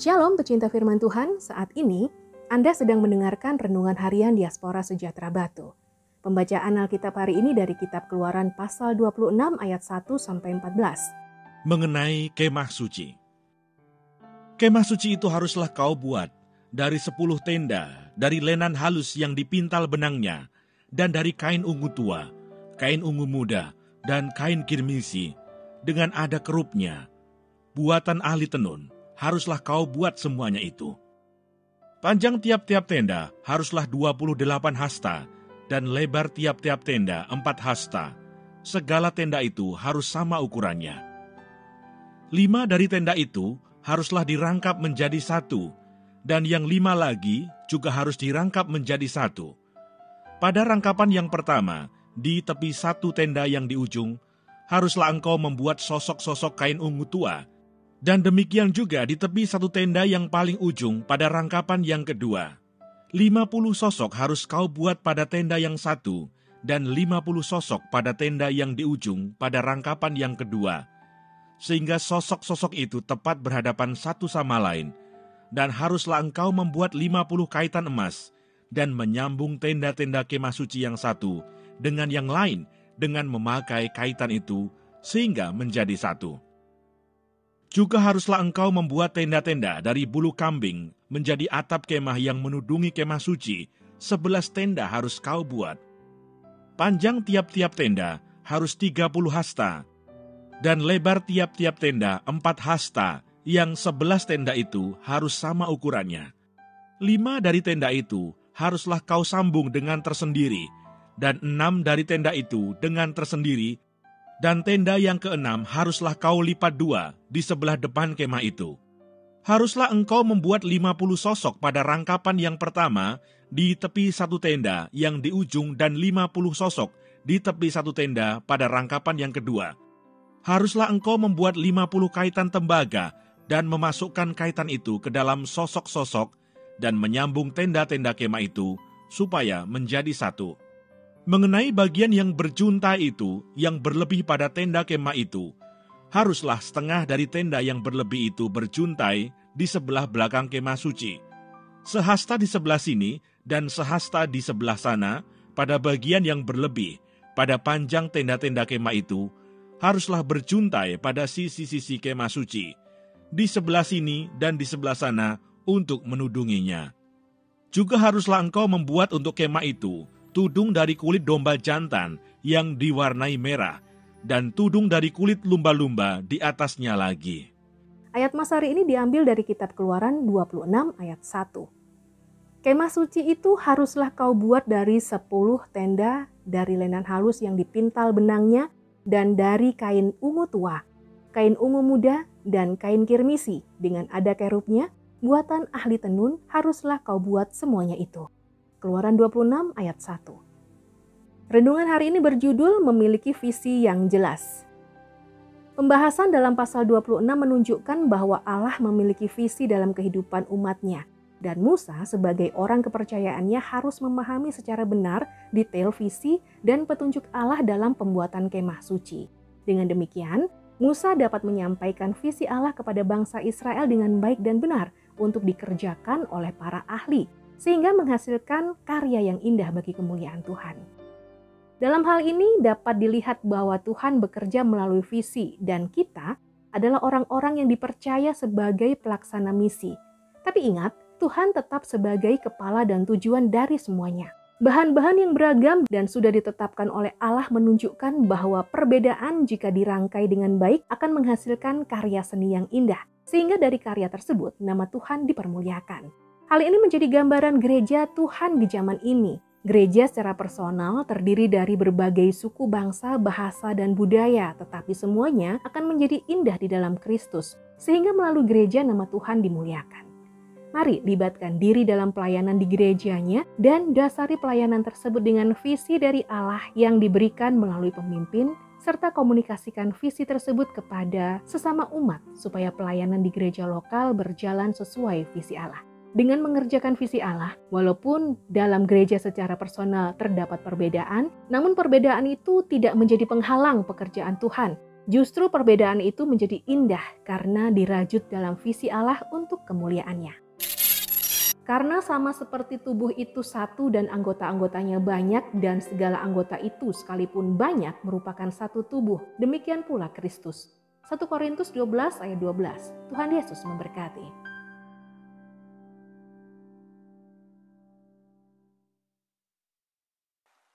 Shalom pecinta firman Tuhan, saat ini Anda sedang mendengarkan Renungan Harian Diaspora Sejahtera Batu. Pembacaan Alkitab hari ini dari kitab Keluaran pasal 26 ayat 1 sampai 14. Mengenai kemah suci. Kemah suci itu haruslah kau buat dari sepuluh tenda, dari lenan halus yang dipintal benangnya, dan dari kain ungu tua, kain ungu muda, dan kain kirmisi, dengan ada kerupnya, buatan ahli tenun, haruslah kau buat semuanya itu. Panjang tiap-tiap tenda haruslah 28 hasta, dan lebar tiap-tiap tenda 4 hasta. Segala tenda itu harus sama ukurannya. Lima dari tenda itu haruslah dirangkap menjadi satu, dan yang lima lagi juga harus dirangkap menjadi satu. Pada rangkapan yang pertama, di tepi satu tenda yang di ujung, haruslah engkau membuat sosok-sosok kain ungu tua dan demikian juga di tepi satu tenda yang paling ujung pada rangkapan yang kedua. Lima puluh sosok harus kau buat pada tenda yang satu, dan lima puluh sosok pada tenda yang di ujung pada rangkapan yang kedua. Sehingga sosok-sosok itu tepat berhadapan satu sama lain, dan haruslah engkau membuat lima puluh kaitan emas, dan menyambung tenda-tenda kemah suci yang satu dengan yang lain dengan memakai kaitan itu, sehingga menjadi satu. Juga haruslah engkau membuat tenda-tenda dari bulu kambing menjadi atap kemah yang menudungi kemah suci. Sebelas tenda harus kau buat. Panjang tiap-tiap tenda harus tiga puluh hasta, dan lebar tiap-tiap tenda empat hasta, yang sebelas tenda itu harus sama ukurannya. Lima dari tenda itu haruslah kau sambung dengan tersendiri, dan enam dari tenda itu dengan tersendiri dan tenda yang keenam haruslah kau lipat dua di sebelah depan kemah itu. Haruslah engkau membuat lima puluh sosok pada rangkapan yang pertama di tepi satu tenda yang di ujung dan lima puluh sosok di tepi satu tenda pada rangkapan yang kedua. Haruslah engkau membuat lima puluh kaitan tembaga dan memasukkan kaitan itu ke dalam sosok-sosok dan menyambung tenda-tenda kemah itu supaya menjadi satu. Mengenai bagian yang berjunta itu, yang berlebih pada tenda kemah itu, haruslah setengah dari tenda yang berlebih itu berjuntai di sebelah belakang kemah suci. Sehasta di sebelah sini dan sehasta di sebelah sana, pada bagian yang berlebih, pada panjang tenda-tenda kemah itu, haruslah berjuntai pada sisi-sisi kemah suci, di sebelah sini dan di sebelah sana untuk menudunginya. Juga haruslah engkau membuat untuk kemah itu tudung dari kulit domba jantan yang diwarnai merah, dan tudung dari kulit lumba-lumba di atasnya lagi. Ayat Mas hari ini diambil dari kitab Keluaran 26 ayat 1. Kemah suci itu haruslah kau buat dari 10 tenda dari lenan halus yang dipintal benangnya dan dari kain ungu tua, kain ungu muda, dan kain kirmisi dengan ada kerupnya, buatan ahli tenun haruslah kau buat semuanya itu. Keluaran 26 ayat 1. Renungan hari ini berjudul memiliki visi yang jelas. Pembahasan dalam pasal 26 menunjukkan bahwa Allah memiliki visi dalam kehidupan umatnya dan Musa sebagai orang kepercayaannya harus memahami secara benar detail visi dan petunjuk Allah dalam pembuatan kemah suci. Dengan demikian, Musa dapat menyampaikan visi Allah kepada bangsa Israel dengan baik dan benar untuk dikerjakan oleh para ahli sehingga menghasilkan karya yang indah bagi kemuliaan Tuhan. Dalam hal ini dapat dilihat bahwa Tuhan bekerja melalui visi dan kita adalah orang-orang yang dipercaya sebagai pelaksana misi. Tapi ingat, Tuhan tetap sebagai kepala dan tujuan dari semuanya. Bahan-bahan yang beragam dan sudah ditetapkan oleh Allah menunjukkan bahwa perbedaan jika dirangkai dengan baik akan menghasilkan karya seni yang indah, sehingga dari karya tersebut nama Tuhan dipermuliakan. Hal ini menjadi gambaran gereja Tuhan di zaman ini. Gereja secara personal terdiri dari berbagai suku bangsa, bahasa, dan budaya, tetapi semuanya akan menjadi indah di dalam Kristus, sehingga melalui gereja nama Tuhan dimuliakan. Mari libatkan diri dalam pelayanan di gerejanya dan dasari pelayanan tersebut dengan visi dari Allah yang diberikan melalui pemimpin, serta komunikasikan visi tersebut kepada sesama umat supaya pelayanan di gereja lokal berjalan sesuai visi Allah. Dengan mengerjakan visi Allah, walaupun dalam gereja secara personal terdapat perbedaan, namun perbedaan itu tidak menjadi penghalang pekerjaan Tuhan. Justru perbedaan itu menjadi indah karena dirajut dalam visi Allah untuk kemuliaannya. Karena sama seperti tubuh itu satu dan anggota-anggotanya banyak dan segala anggota itu sekalipun banyak merupakan satu tubuh, demikian pula Kristus. 1 Korintus 12 ayat 12. Tuhan Yesus memberkati.